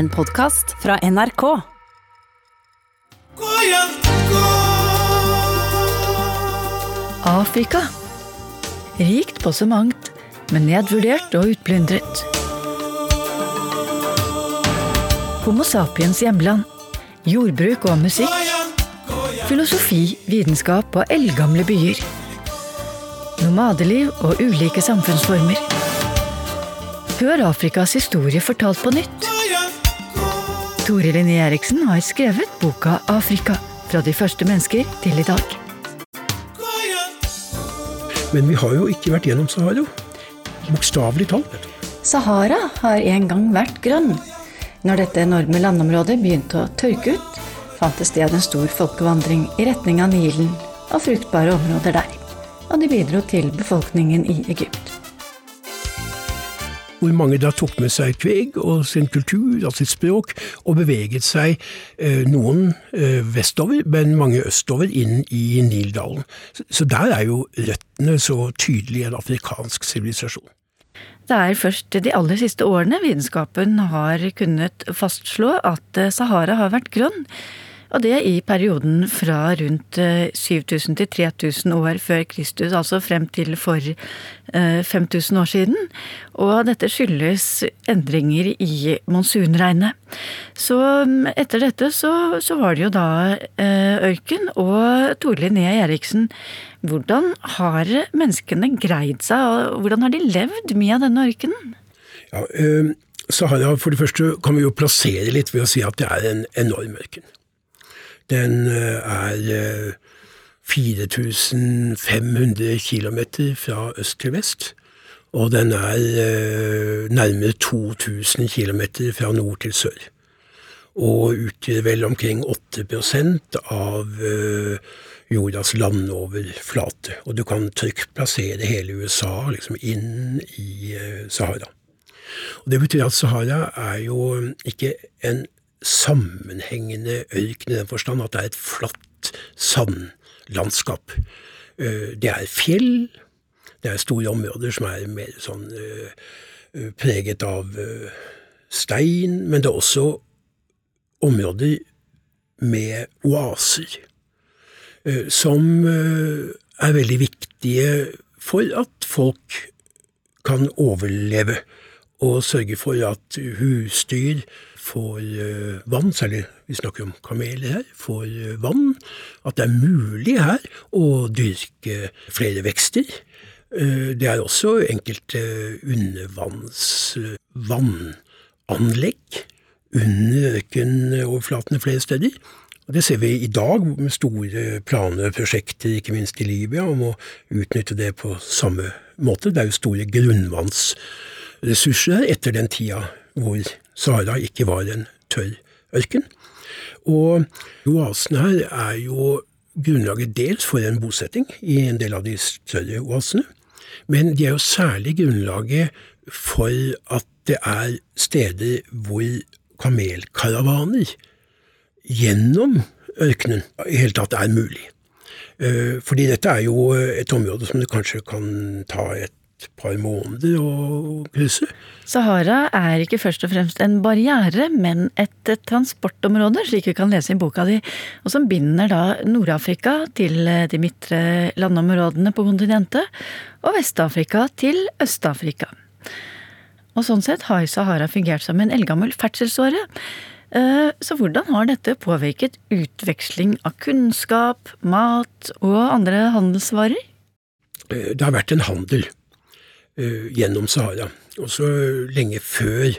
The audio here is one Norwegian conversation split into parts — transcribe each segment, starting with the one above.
En podkast fra NRK. Afrika. Rikt på så mangt, men nedvurdert og utplyndret. Homo sapiens hjemland. Jordbruk og musikk. Filosofi, vitenskap og eldgamle byer. Nomadeliv og ulike samfunnsformer. Hør Afrikas historie fortalt på nytt. Tore Linné Eriksen har skrevet boka Afrika. Fra de første mennesker til i dag. Men vi har jo ikke vært gjennom Sahara. Bokstavelig talt. Sahara har en gang vært grønn. Når dette enorme landområdet begynte å tørke ut, fant det sted en stor folkevandring i retning av Nilen og fruktbare områder der. Og de bidro til befolkningen i Egypt. Hvor mange da tok med seg kveg og sin kultur og sitt språk, og beveget seg, eh, noen eh, vestover, men mange østover, inn i Nildalen. Så, der er jo røttene så tydelig en afrikansk sivilisasjon. Det er først de aller siste årene vitenskapen har kunnet fastslå at Sahara har vært grønn. Og det i perioden fra rundt 7000 til 3000 år før Kristus, altså frem til for 5000 år siden. Og dette skyldes endringer i monsunregnet. Så etter dette så, så var det jo da ørken. Og Tore Linné Eriksen, hvordan har menneskene greid seg, og hvordan har de levd av denne ørkenen? Ja, eh, Sahara, for det første kan vi jo plassere litt ved å si at det er en enorm ørken. Den er 4500 km fra øst til vest. Og den er nærmere 2000 km fra nord til sør. Og utgjør vel omkring 8% av jordas landoverflate. Og du kan trygt plassere hele USA liksom inn i Sahara. Og Det betyr at Sahara er jo ikke en sammenhengende ørken i den forstand at det er et flatt sandlandskap. Det er fjell, det er store områder som er mer sånn preget av stein, men det er også områder med oaser, som er veldig viktige for at folk kan overleve, og sørge for at husdyr får vann, særlig vi snakker om kameler her, får vann, at det er mulig her å dyrke flere vekster. Det er også enkelte undervannsvannanlegg under ørkenoverflatene flere steder. Og Det ser vi i dag med store planer og prosjekter, ikke minst i Libya, om å utnytte det på samme måte. Det er jo store grunnvannsressurser etter den tida hvor Sahara ikke var en tørr ørken. Og oasene her er jo grunnlaget dels for en bosetting i en del av de større oasene, men de er jo særlig grunnlaget for at det er steder hvor kamelkaravaner gjennom ørkenen i hele tatt er mulig. Fordi dette er jo et område som det kanskje kan ta et par måneder å krysse. Sahara er ikke først og fremst en barriere, men et transportområde, slik vi kan lese i boka di, og som binder da Nord-Afrika til de midtre landområdene på kontinentet, og Vest-Afrika til Øst-Afrika. Og sånn sett har Sahara fungert som en eldgammel ferdselsåre. Så hvordan har dette påvirket utveksling av kunnskap, mat og andre handelsvarer? Det har vært en handel gjennom Sahara. Også lenge før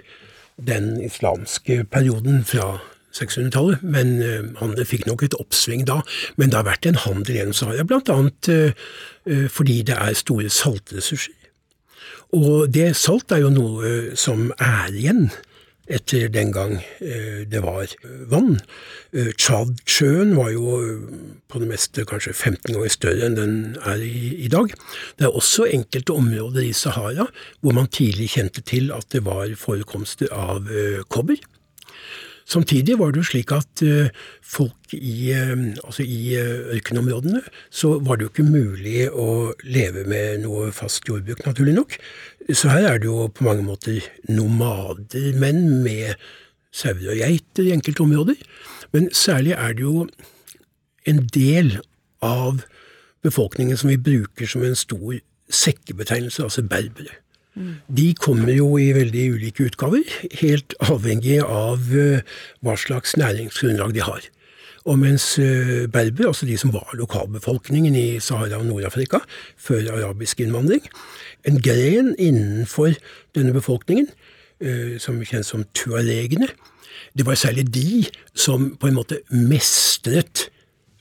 den islamske perioden fra 600-tallet, men handel fikk nok et oppsving da. Men det har vært en handel gjennom Sahara, blant annet fordi det er store saltressurser. Og det salt er jo noe som er igjen etter den gang det var vann. Tsjadsjøen var jo på det meste kanskje 15 ganger større enn den er i, i dag. Det er også enkelte områder i Sahara hvor man tidlig kjente til at det var forekomster av kobber. Samtidig var det jo slik at folk i, altså i ørkenområdene, så var det jo ikke mulig å leve med noe fast jordbruk, naturlig nok. Så her er det jo på mange måter nomader, men med sauer og geiter i enkelte områder. Men særlig er det jo en del av befolkningen som vi bruker som en stor sekkebetegnelse, altså berbere. De kommer jo i veldig ulike utgaver, helt avhengig av eh, hva slags næringsgrunnlag de har. Og mens eh, berber, altså de som var lokalbefolkningen i Sahara og Nord-Afrika før arabisk innvandring, en gren innenfor denne befolkningen, eh, som kjennes som tuaregene, det var særlig de som på en måte mestret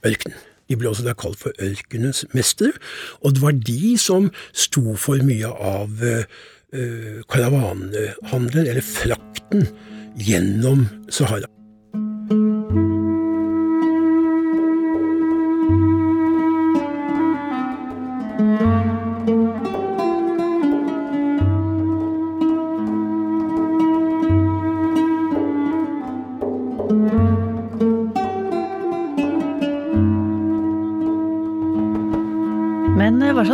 ørkenen. De ble også da kalt for ørkenens mestere, og det var de som sto for mye av uh, karavanehandelen, eller frakten, gjennom Sahara. Men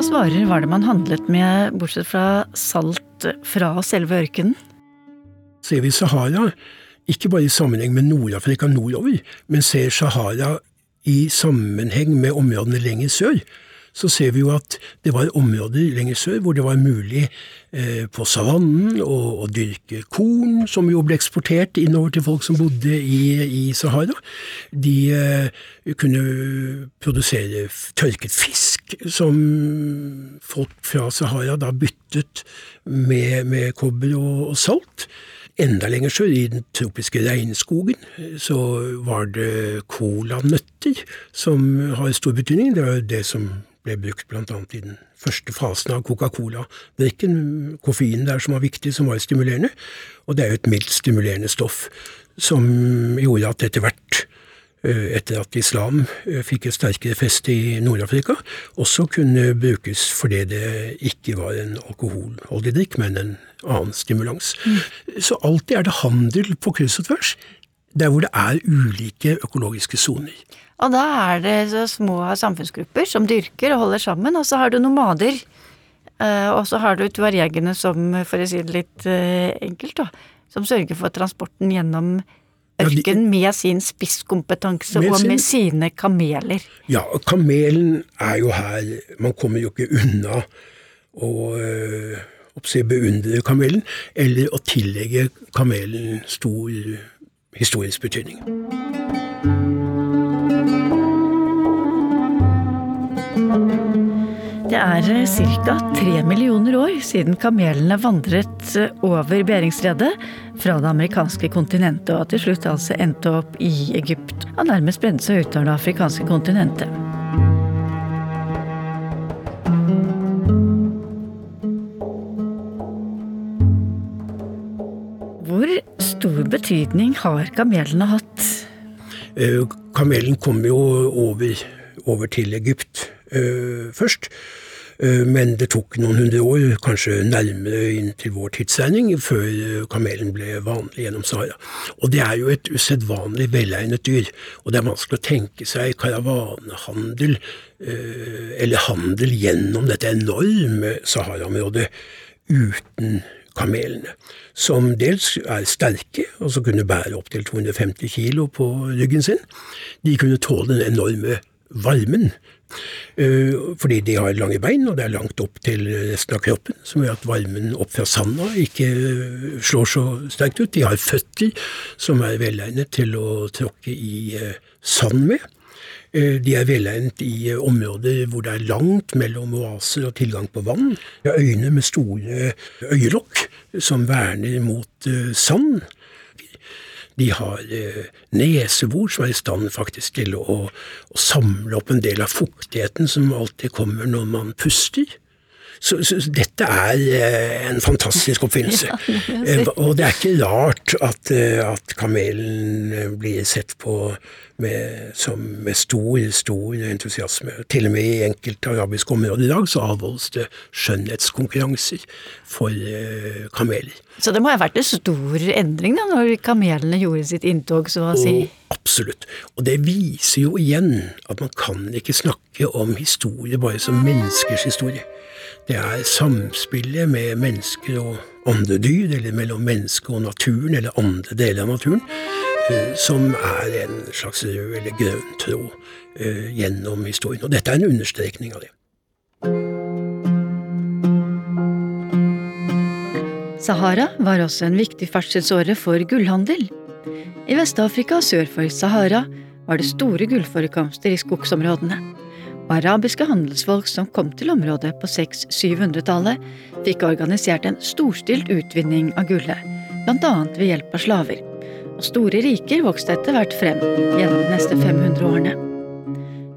slags varer var det man handlet med, bortsett fra salt fra selve ørkenen? Ser vi Sahara, ikke bare i sammenheng med Nord-Afrika nordover, men ser Sahara i sammenheng med områdene lenger sør, så ser vi jo at det var områder lenger sør hvor det var mulig på savannen og, og, dyrke korn, som jo ble eksportert innover til folk som bodde i, i Sahara. De eh, kunne produsere tørket fisk, som folk fra Sahara da byttet med, med kobber og, og salt. Enda lenger sør, i den tropiske regnskogen, så var det colanøtter som har stor betydning. Det var det som ble brukt bl.a. i den første fasen av Coca-Cola-drikken. Koffein der som var viktig, som var stimulerende. Og det er jo et mildt stimulerende stoff som gjorde at etter hvert, etter at islam fikk et sterkere feste i Nord-Afrika, også kunne brukes fordi det ikke var en alkoholholdig drikk, men en annen stimulans. Mm. Så alltid er det handel på kryss og tvers, der hvor det er ulike økologiske soner. Og da er det så små samfunnsgrupper som dyrker og holder sammen, og så har du nomader. Og så har du tuaregene som, for å si det litt enkelt, da, som sørger for transporten gjennom ørken med sin spisskompetanse og med sine kameler. Ja, kamelen er jo her Man kommer jo ikke unna å oppse beundre kamelen, eller å tillegge kamelen stor historisk betydning. Det er ca. tre millioner år siden kamelene vandret over Beringsredet fra det amerikanske kontinentet, og til slutt altså endte opp i Egypt, og nærmest spredde seg utover det afrikanske kontinentet. Hvor stor betydning har kamelene hatt? Kamelen kom jo over, over til Egypt først. Uh, men det tok noen hundre år, kanskje nærmere inn til vår tidsregning, før kamelen ble vanlig gjennom Sahara. Og det er jo et usedvanlig velegnet dyr, og det er vanskelig å tenke seg karavanehandel, uh, eller handel gjennom dette enorme Sahara-området, uten kamelene, som dels er sterke, og som kunne bære opptil 250 kilo på ryggen sin. De kunne tåle den enorme varmen fordi de har lange bein, og det er langt opp til resten av kroppen, som gjør at varmen opp fra sanda ikke slår så sterkt ut. De har føtter som er velegnet til å tråkke i sand med. De er velegnet i områder hvor det er langt mellom oaser og tilgang på vann. De har øyne med store øyelokk som verner mot sand. De har eh, nesebor som er i stand faktisk til å, å, samle opp en del av fuktigheten som alltid kommer når man puster. Så, så, dette er eh, en fantastisk oppfinnelse. Ja, og det er ikke rart at, eh, at kamelen blir sett på med, som, med stor, stor entusiasme. Til og med i enkelte arabiske områder i dag så avholdes det skjønnhetskonkurranser for eh, kameler. Så det må ha vært en stor endring da, når kamelene gjorde sitt inntog, så å si? Og, absolutt. Og det viser jo igjen at man kan ikke snakke om historie bare som menneskers historie. Det er samspillet med mennesker og andre dyr, eller mellom mennesket og naturen, eller andre deler av naturen, eh, som er en slags rød eller grønn tråd eh, gjennom historien. Og dette er en understrekning av det. Sahara var også en viktig ferdselsåre for gullhandel. I Vest-Afrika sør for Sahara var det store gullforekomster i skogsområdene. Og arabiske handelsfolk som kom til området på 600-700-tallet, fikk organisert en storstilt utvinning av gullet, annet ved hjelp av slaver. Og store riker vokste etter hvert frem gjennom de neste 500 årene.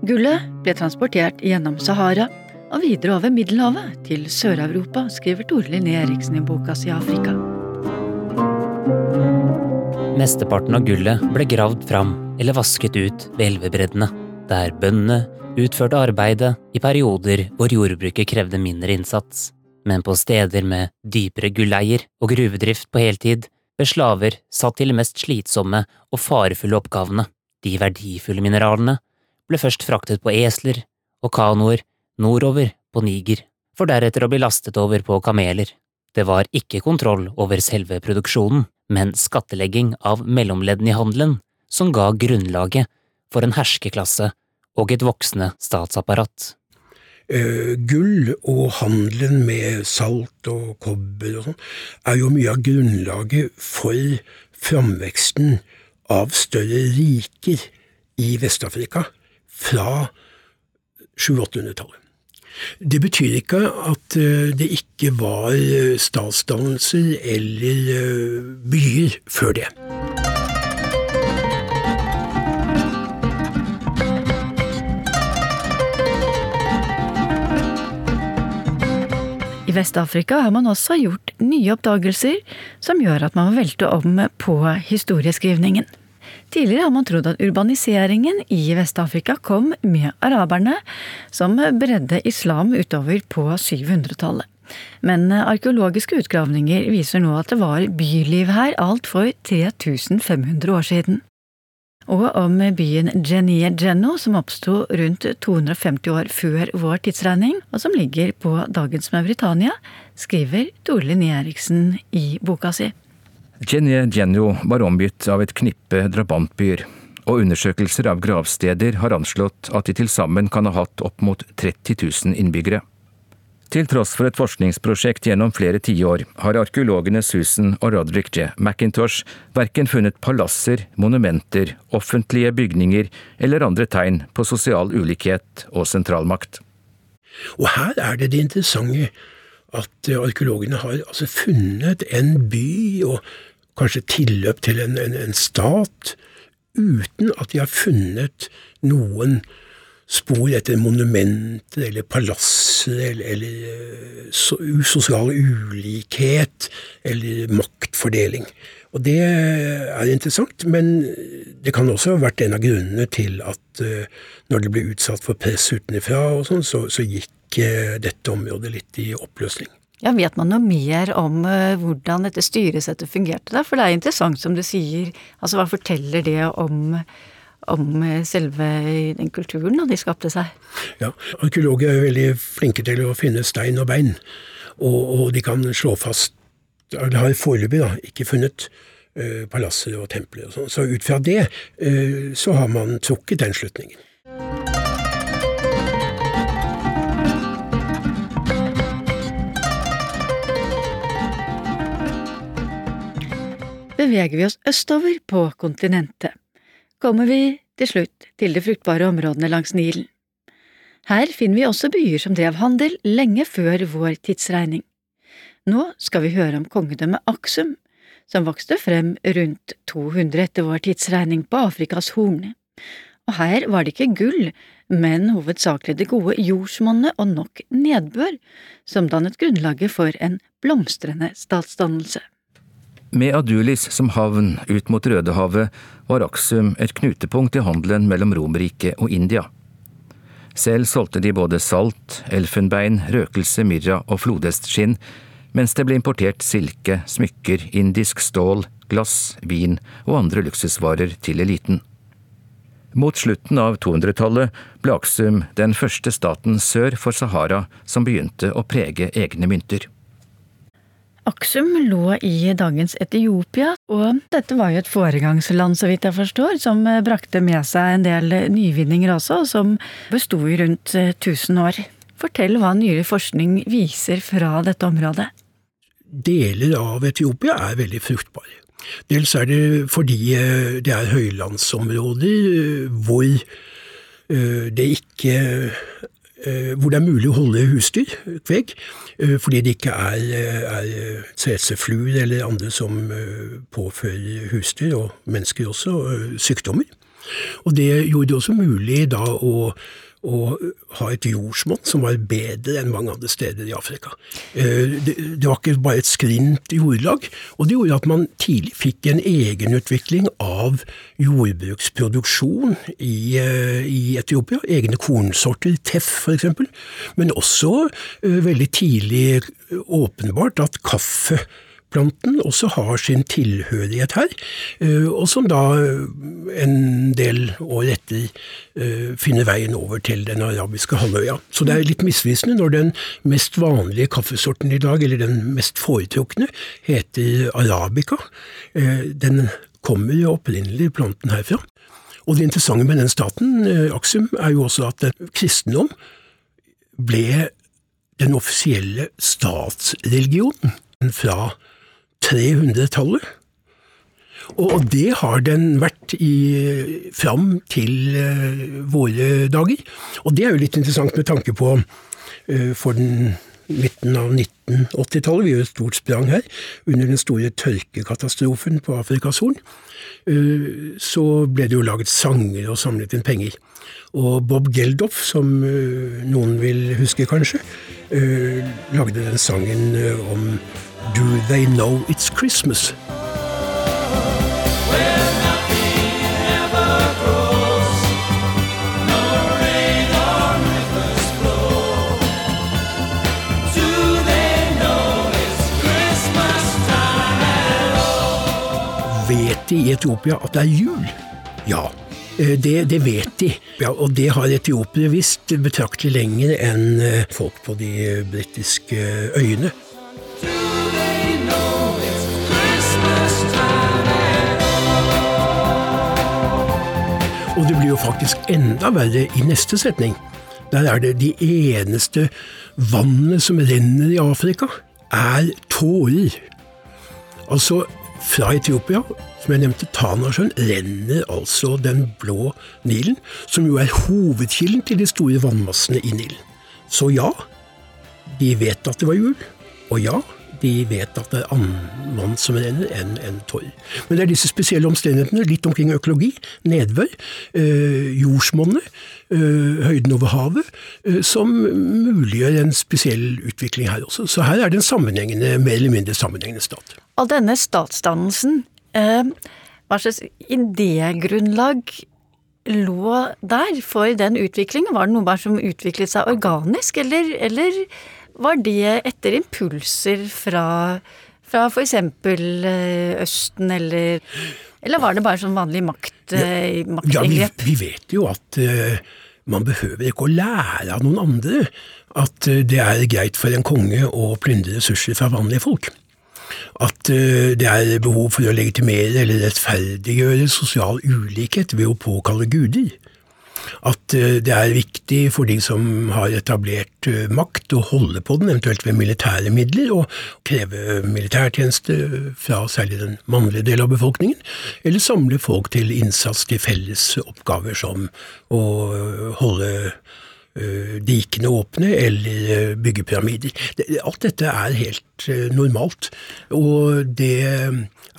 Gullet ble transportert gjennom Sahara og videre over Middelhavet til Sør-Europa, skriver Tore Linné Eriksen i boka si Afrika. Mesteparten av gullet ble gravd fram eller vasket ut ved elvebreddene, der bøndene utførte arbeidet i perioder hvor jordbruket krevde mindre innsats. Men på steder med dypere gulleier og gruvedrift på heltid ble slaver satt til de mest slitsomme og farefulle oppgavene. De verdifulle mineralene ble først fraktet på esler og kanoer nordover på Niger, for deretter å bli lastet over på kameler. Det var ikke kontroll over selve produksjonen, men skattlegging av mellomleddene i handelen som ga grunnlaget for en herskeklasse og et voksende statsapparat. Uh, gull og handelen med salt og kobber og sånn er jo mye av grunnlaget for framveksten av større riker i Vest-Afrika fra 700-800-tallet. Det betyr ikke at uh, det ikke var statsdannelser eller byer før det. I Vest-Afrika har man også gjort nye oppdagelser som gjør at man må velte om på historieskrivningen. Tidligere har man trodd at urbaniseringen i Vest-Afrika kom med araberne, som bredde islam utover på 700-tallet. Men arkeologiske utgravninger viser nå at det var byliv her alt for 3500 år siden og om byen Genie Geno som oppsto rundt 250 år før vår tidsregning, og som ligger på dagens Mauritania, skriver Tore Linné Eriksen i boka si. Genie Geno var omgitt av et knippe drabantbyer, og undersøkelser av gravsteder har anslått at de til sammen kan ha hatt opp mot 30 000 innbyggere. Til tross for et forskningsprosjekt gjennom flere tiår har arkeologene Susan og Roderick J. McIntosh verken funnet palasser, monumenter, offentlige bygninger eller andre tegn på sosial ulikhet og sentralmakt. Og her er det det interessante at arkeologene har altså funnet en by og kanskje tilløp til en, en, en stat uten at de har funnet noen spor etter monumenter eller palasser eller, eller uh, sosial ulikhet eller maktfordeling. Og det er interessant, men det kan også ha vært en av grunnene til at uh, når det ble utsatt for press utenfra sånn, så, så, gikk uh, dette området litt i oppløsning. Ja, Vet man noe mer om hvordan dette styresettet fungerte da? For det er interessant som du sier, altså hva forteller det om om eh, selve den kulturen da de skapte seg. Ja, arkeologer er veldig flinke til å finne stein og bein, og, og de kan slå fast Eller har foreløpig ikke funnet uh, palasser og templer og sånn. Så ut fra det uh, så har man trukket den slutningen. Beveger vi oss østover på kontinentet kommer vi til slutt til de fruktbare områdene langs Nilen. Her finner vi også byer som drev handel lenge før vår tidsregning. Nå skal vi høre om kongedømmet Aksum, som vokste frem rundt 200 etter vår tidsregning på Afrikas Horn. Og her var det ikke gull, men hovedsakelig det gode jordsmonnet og nok nedbør som dannet grunnlaget for en blomstrende statsdannelse. Med Adulis som havn ut mot Rødehavet var Aksum et knutepunkt i handelen mellom Romerriket og India. Selv solgte de både salt, elfenbein, røkelse, myrra og flodhestskinn, mens det ble importert silke, smykker, indisk stål, glass, vin og andre luksusvarer til eliten. Mot slutten av 200-tallet ble Aksum den første staten sør for Sahara som begynte å prege egne mynter. Aksum lå i dagens Etiopia, og dette var jo et foregangsland, så vidt jeg forstår, som brakte med seg en del nyvinninger også, som besto i rundt 1000 år. Fortell hva nyere forskning viser fra dette området. Deler av Etiopia er veldig fruktbare. Dels er det fordi eh, det er høylandsområder eh, hvor eh, det ikke hvor det er mulig å holde husdyr, kveg, fordi det ikke er, er tsetsefluer eller andre som påfører husdyr, og mennesker også, sykdommer. Og det gjorde det også mulig da å å ha et jordsmonn som var bedre enn mange andre steder i Afrika. Eh, det var ikke bare et skrint jordlag, og det gjorde at man tidlig fikk en egenutvikling av jordbruksproduksjon i, i Etiopia. Egne kornsorter, teff f.eks., men også veldig tidlig åpenbart at kaffe planten også har sin tilhørighet her, eh, og som da eh, en del år etter eh, finner veien over til den arabiske halvøya. Så det er litt misvisende når den mest vanlige kaffesorten i dag, eller den mest foretrukne, heter arabica. Den kommer jo opprinnelig planten herfra. Og det interessante med den staten, Aksum, er jo også at kristendom ble den offisielle statsreligionen fra 300-tallet. Og det har den vært i, fram til uh, våre dager. Og det er jo litt interessant med tanke på uh, for den midten av 1980-tallet, vi gjør et stort sprang her, under den store tørkekatastrofen på Afrikas Horn, uh, så ble det jo laget sanger og samlet inn penger. Og Bob Geldof, som noen vil huske kanskje, lagde den sangen om Do They Know It's Christmas? Vet de i Etiopia at det er jul? Ja. Eh, det, det, vet de, ja, og det har etiopiere visst betraktelig lenger enn eh, folk på de britiske øyene. Og det blir jo faktisk enda verre i neste setning. Der er det de eneste vannene som renner i Afrika, er tårer. Altså, fra Etiopia, som jeg nevnte, Tanasjøen, renner altså den blå Nilen, som jo er hovedkilden til de store vannmassene i Nilen. Så ja, de vet at det var jul. Og ja, de vet at det er annen vann som renner enn en torv. Men det er disse spesielle omstendighetene, litt omkring økologi, nedbør, øh, jordsmonnet, øh, høyden over havet, øh, som muliggjør en spesiell utvikling her også. Så her er det en sammenhengende, mer eller mindre sammenhengende stat. Og denne statsdannelsen, hva slags idégrunnlag lå der for den utviklingen? Var det noe som utviklet seg organisk, eller, eller var det etter impulser fra, fra f.eks. Eh, Østen, eller Eller var det bare sånn vanlig makt, ja, eh, maktinngrep? Ja, vi, vi, vet jo at uh, man behøver ikke å lære av noen andre at uh, det er greit for en konge å plyndre ressurser fra vanlige folk. At uh, det er behov for å legitimere eller rettferdiggjøre sosial ulikhet ved å påkalle guder at eh, det er viktig for de som har etablert eh, makt, å holde på den, eventuelt ved militære midler, og kreve militærtjeneste fra særlig den mannlige del av befolkningen, eller samle folk til innsats til felles oppgaver som å holde eh, dikene åpne eller bygge pyramider. Alt dette er helt normalt, og det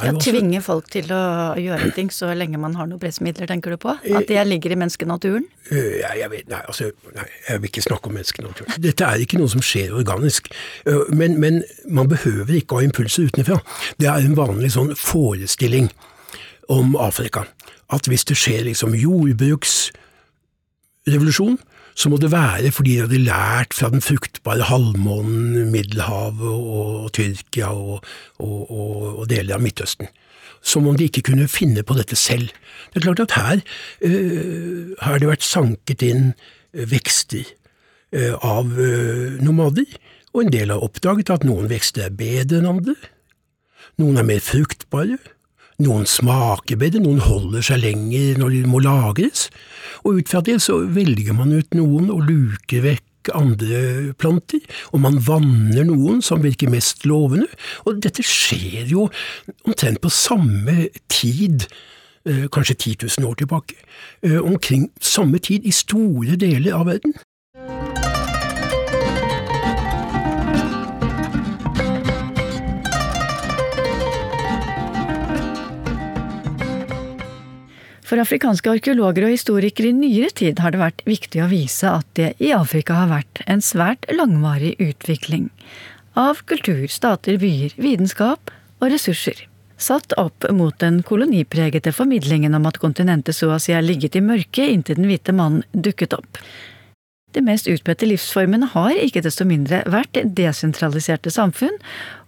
ja, Tvinge folk til å gjøre ting så lenge man har noen pressmidler, tenker du på? At det ligger i menneskenaturen? Eh, jeg vet, nei, altså, nei, jeg vil ikke snakke om menneskenaturen. Dette er ikke noe som skjer organisk. Eh, men, men man behøver ikke ha impulser utenfra. Det er en vanlig sånn forestilling om Afrika. At hvis det skjer liksom jordbruksrevolusjon, så må det være fordi de hadde lært fra den fruktbare halvmånen, Middelhavet og, og Tyrkia og, og, og, deler av Midtøsten. som om de ikke kunne finne på dette selv. Det er klart at her uh, har det vært sanket inn vekster uh, av uh, nomader, og en del har oppdaget at noen vekster er bedre enn andre, noen er mer fruktbare, noen smaker bedre, noen holder seg lenger når de må lagres, og ut fra det så velger man ut noen og luker vekk andre planter, og man vanner noen som virker mest lovende, og dette skjer jo omtrent på samme tid, eh, kanskje 10 000 år tilbake, eh, omkring samme tid i store deler av verden. For afrikanske arkeologer og historikere i nyere tid har det vært viktig å vise at det i Afrika har vært en svært langvarig utvikling av kultur, stater, byer, vitenskap og ressurser. Satt opp mot den kolonipregete formidlingen om at kontinentet så å si har ligget i mørket inntil den hvite mannen dukket opp. De mest utbredte livsformene har ikke desto mindre vært desentraliserte samfunn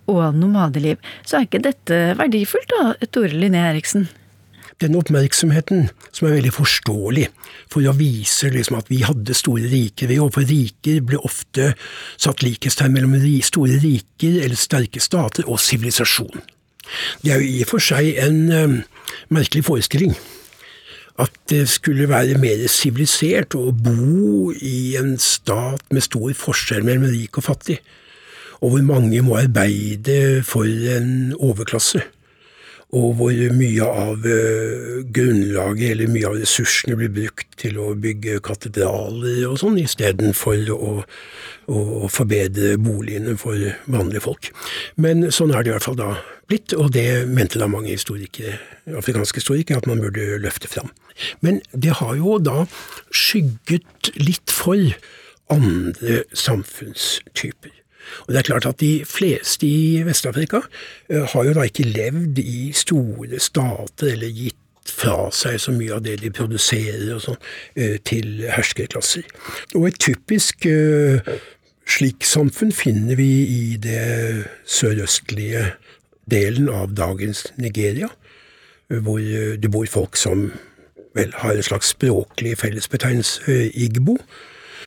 og nomadeliv, så er ikke dette verdifullt da, Tore Linné Eriksen? Den oppmerksomheten som er veldig forståelig for å vise liksom at vi hadde store riker. Vi overfor riker ble ofte satt likhetstegn mellom store riker eller sterke stater og sivilisasjon. Det er jo i og for seg en um, merkelig forestilling. At det skulle være mer sivilisert å bo i en stat med stor forskjell mellom rik og fattig, og hvor mange må arbeide for en overklasse og hvor mye av eh, grunnlaget eller mye av ressursene blir brukt til å bygge katedraler og sånn, istedenfor å, å forbedre boligene for vanlige folk. Men sånn er det i hvert fall da blitt, og det mente da mange historikere, afrikanske historikere at man burde løfte fram. Men det har jo da skygget litt for andre samfunnstyper. Og det er klart at de fleste i Vest-Afrika eh, har jo da ikke levd i store stater eller gitt fra seg så mye av det de produserer og sånn, eh, til herskerklasser. Og et typisk eh, slik samfunn finner vi i det sørøstlige delen av dagens Nigeria, hvor det bor folk som vel har en slags språklig fellesbetegnelse, igbo.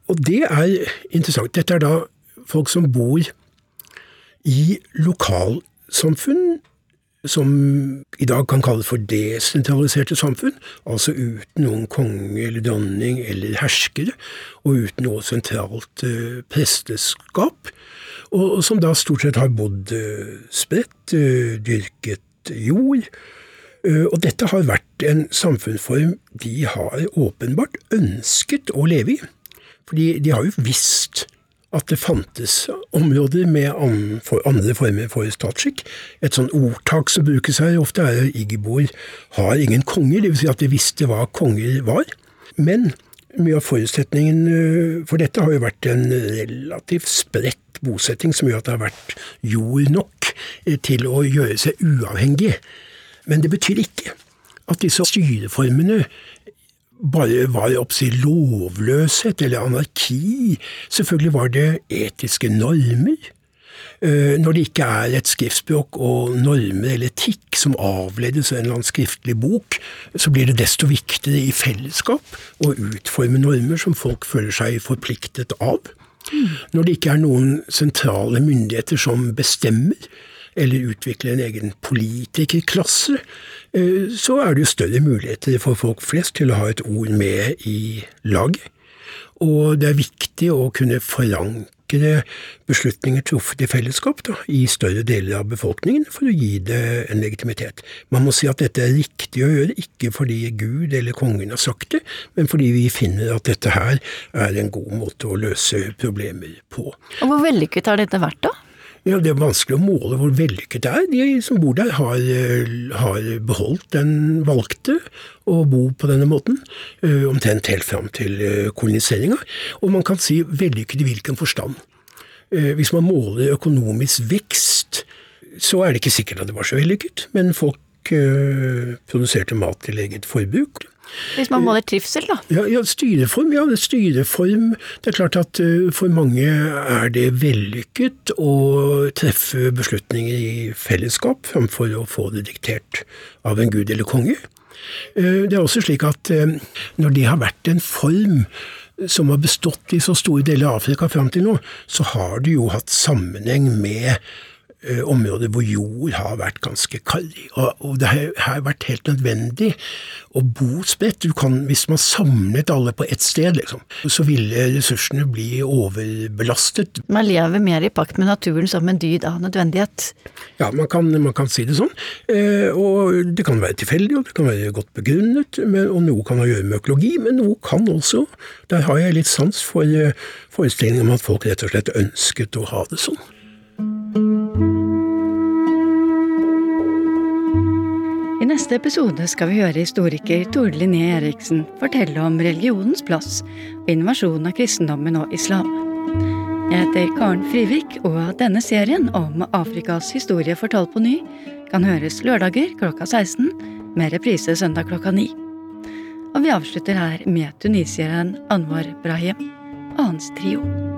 Og det er interessant. Dette er da folk som bor i lokalsamfunn som i dag kan kalles for desentraliserte samfunn, altså uten noen konge eller dronning eller herskere, og uten noe sentralt uh, presteskap, og, som da stort sett har bodd uh, spredt, uh, dyrket jord. Og dette har vært en samfunnsform de har åpenbart ønsket å leve i. Fordi de har jo visst at det fantes områder med andre former for statsskikk. Et sånn ordtak som brukes her ofte, er at igboer har ingen konger, dvs. Si at de visste hva konger var. Men mye av forutsetningen øh, for dette har jo vært en relativt spredt bosetting, som gjør at det har vært jord nok øh, til å gjøre seg uavhengig. Men det betyr ikke at disse styreformene bare var oppsi lovløshet eller anarki. Selvfølgelig var det etiske normer. Eh, når det ikke er et skriftspråk og normer eller etikk som avledes av en eller annen skriftlig bok, så blir det desto viktigere i fellesskap å utforme normer som folk føler seg forpliktet av. Når det ikke er noen sentrale myndigheter som bestemmer, eller utvikle en egen politikerklasse, Eh, så er det jo større muligheter for folk flest til å ha et ord med i laget. Og det er viktig å kunne forankre beslutninger truffet i fellesskap da, i større deler av befolkningen for å gi det en legitimitet. Man må si at dette er riktig å gjøre, ikke fordi Gud eller kongen har sagt det, men fordi vi finner at dette her er en god måte å løse problemer på. Og Hvor vellykket har dette vært, da? Ja, Det er vanskelig å måle hvor vellykket det er. De som bor der, har, har beholdt den valgte å bo på denne måten, eh, omtrent helt fram til eh, koloniseringa. Og man kan si vellykket i hvilken forstand. Eh, hvis man måler økonomisk vekst, så er det ikke sikkert at det var så vellykket, men folk produserte mat til eget forbruk. Hvis man måler trivsel, da? Ja, ja, styreform. Ja, styreform. Det er klart at uh, for mange er det vellykket å treffe beslutninger i fellesskap, framfor å få det diktert av en gud eller konge. Uh, det er også slik at uh, når det har vært en form som har bestått i så store deler av Afrika fram til nå, så har det jo hatt sammenheng med Eh, områder hvor jord har vært ganske karrig. Og, det har vært helt nødvendig å bo spredt. Kan, hvis man samlet alle på ett sted, liksom, så ville ressursene bli overbelastet. Man lever mer i pakt med naturen som en dyd av nødvendighet? Ja, man kan, man kan si det sånn. Eh, og det kan være tilfeldig, og det kan være godt begrunnet, men, og noe kan ha å gjøre med økologi, men noe kan også Der har jeg litt sans for eh, forestillingen om at folk rett og slett ønsket å ha det sånn. Neste episode skal vi høre historiker Tore Linné Eriksen fortelle om religionens plass og invasjonen av kristendommen og islam. Jeg heter Karen Frivik, og denne serien om Afrikas historie fortalt på ny kan høres lørdager klokka 16, med reprise søndag klokka 9. Og vi avslutter her med tunisieren Anwar Brahim og hans trio.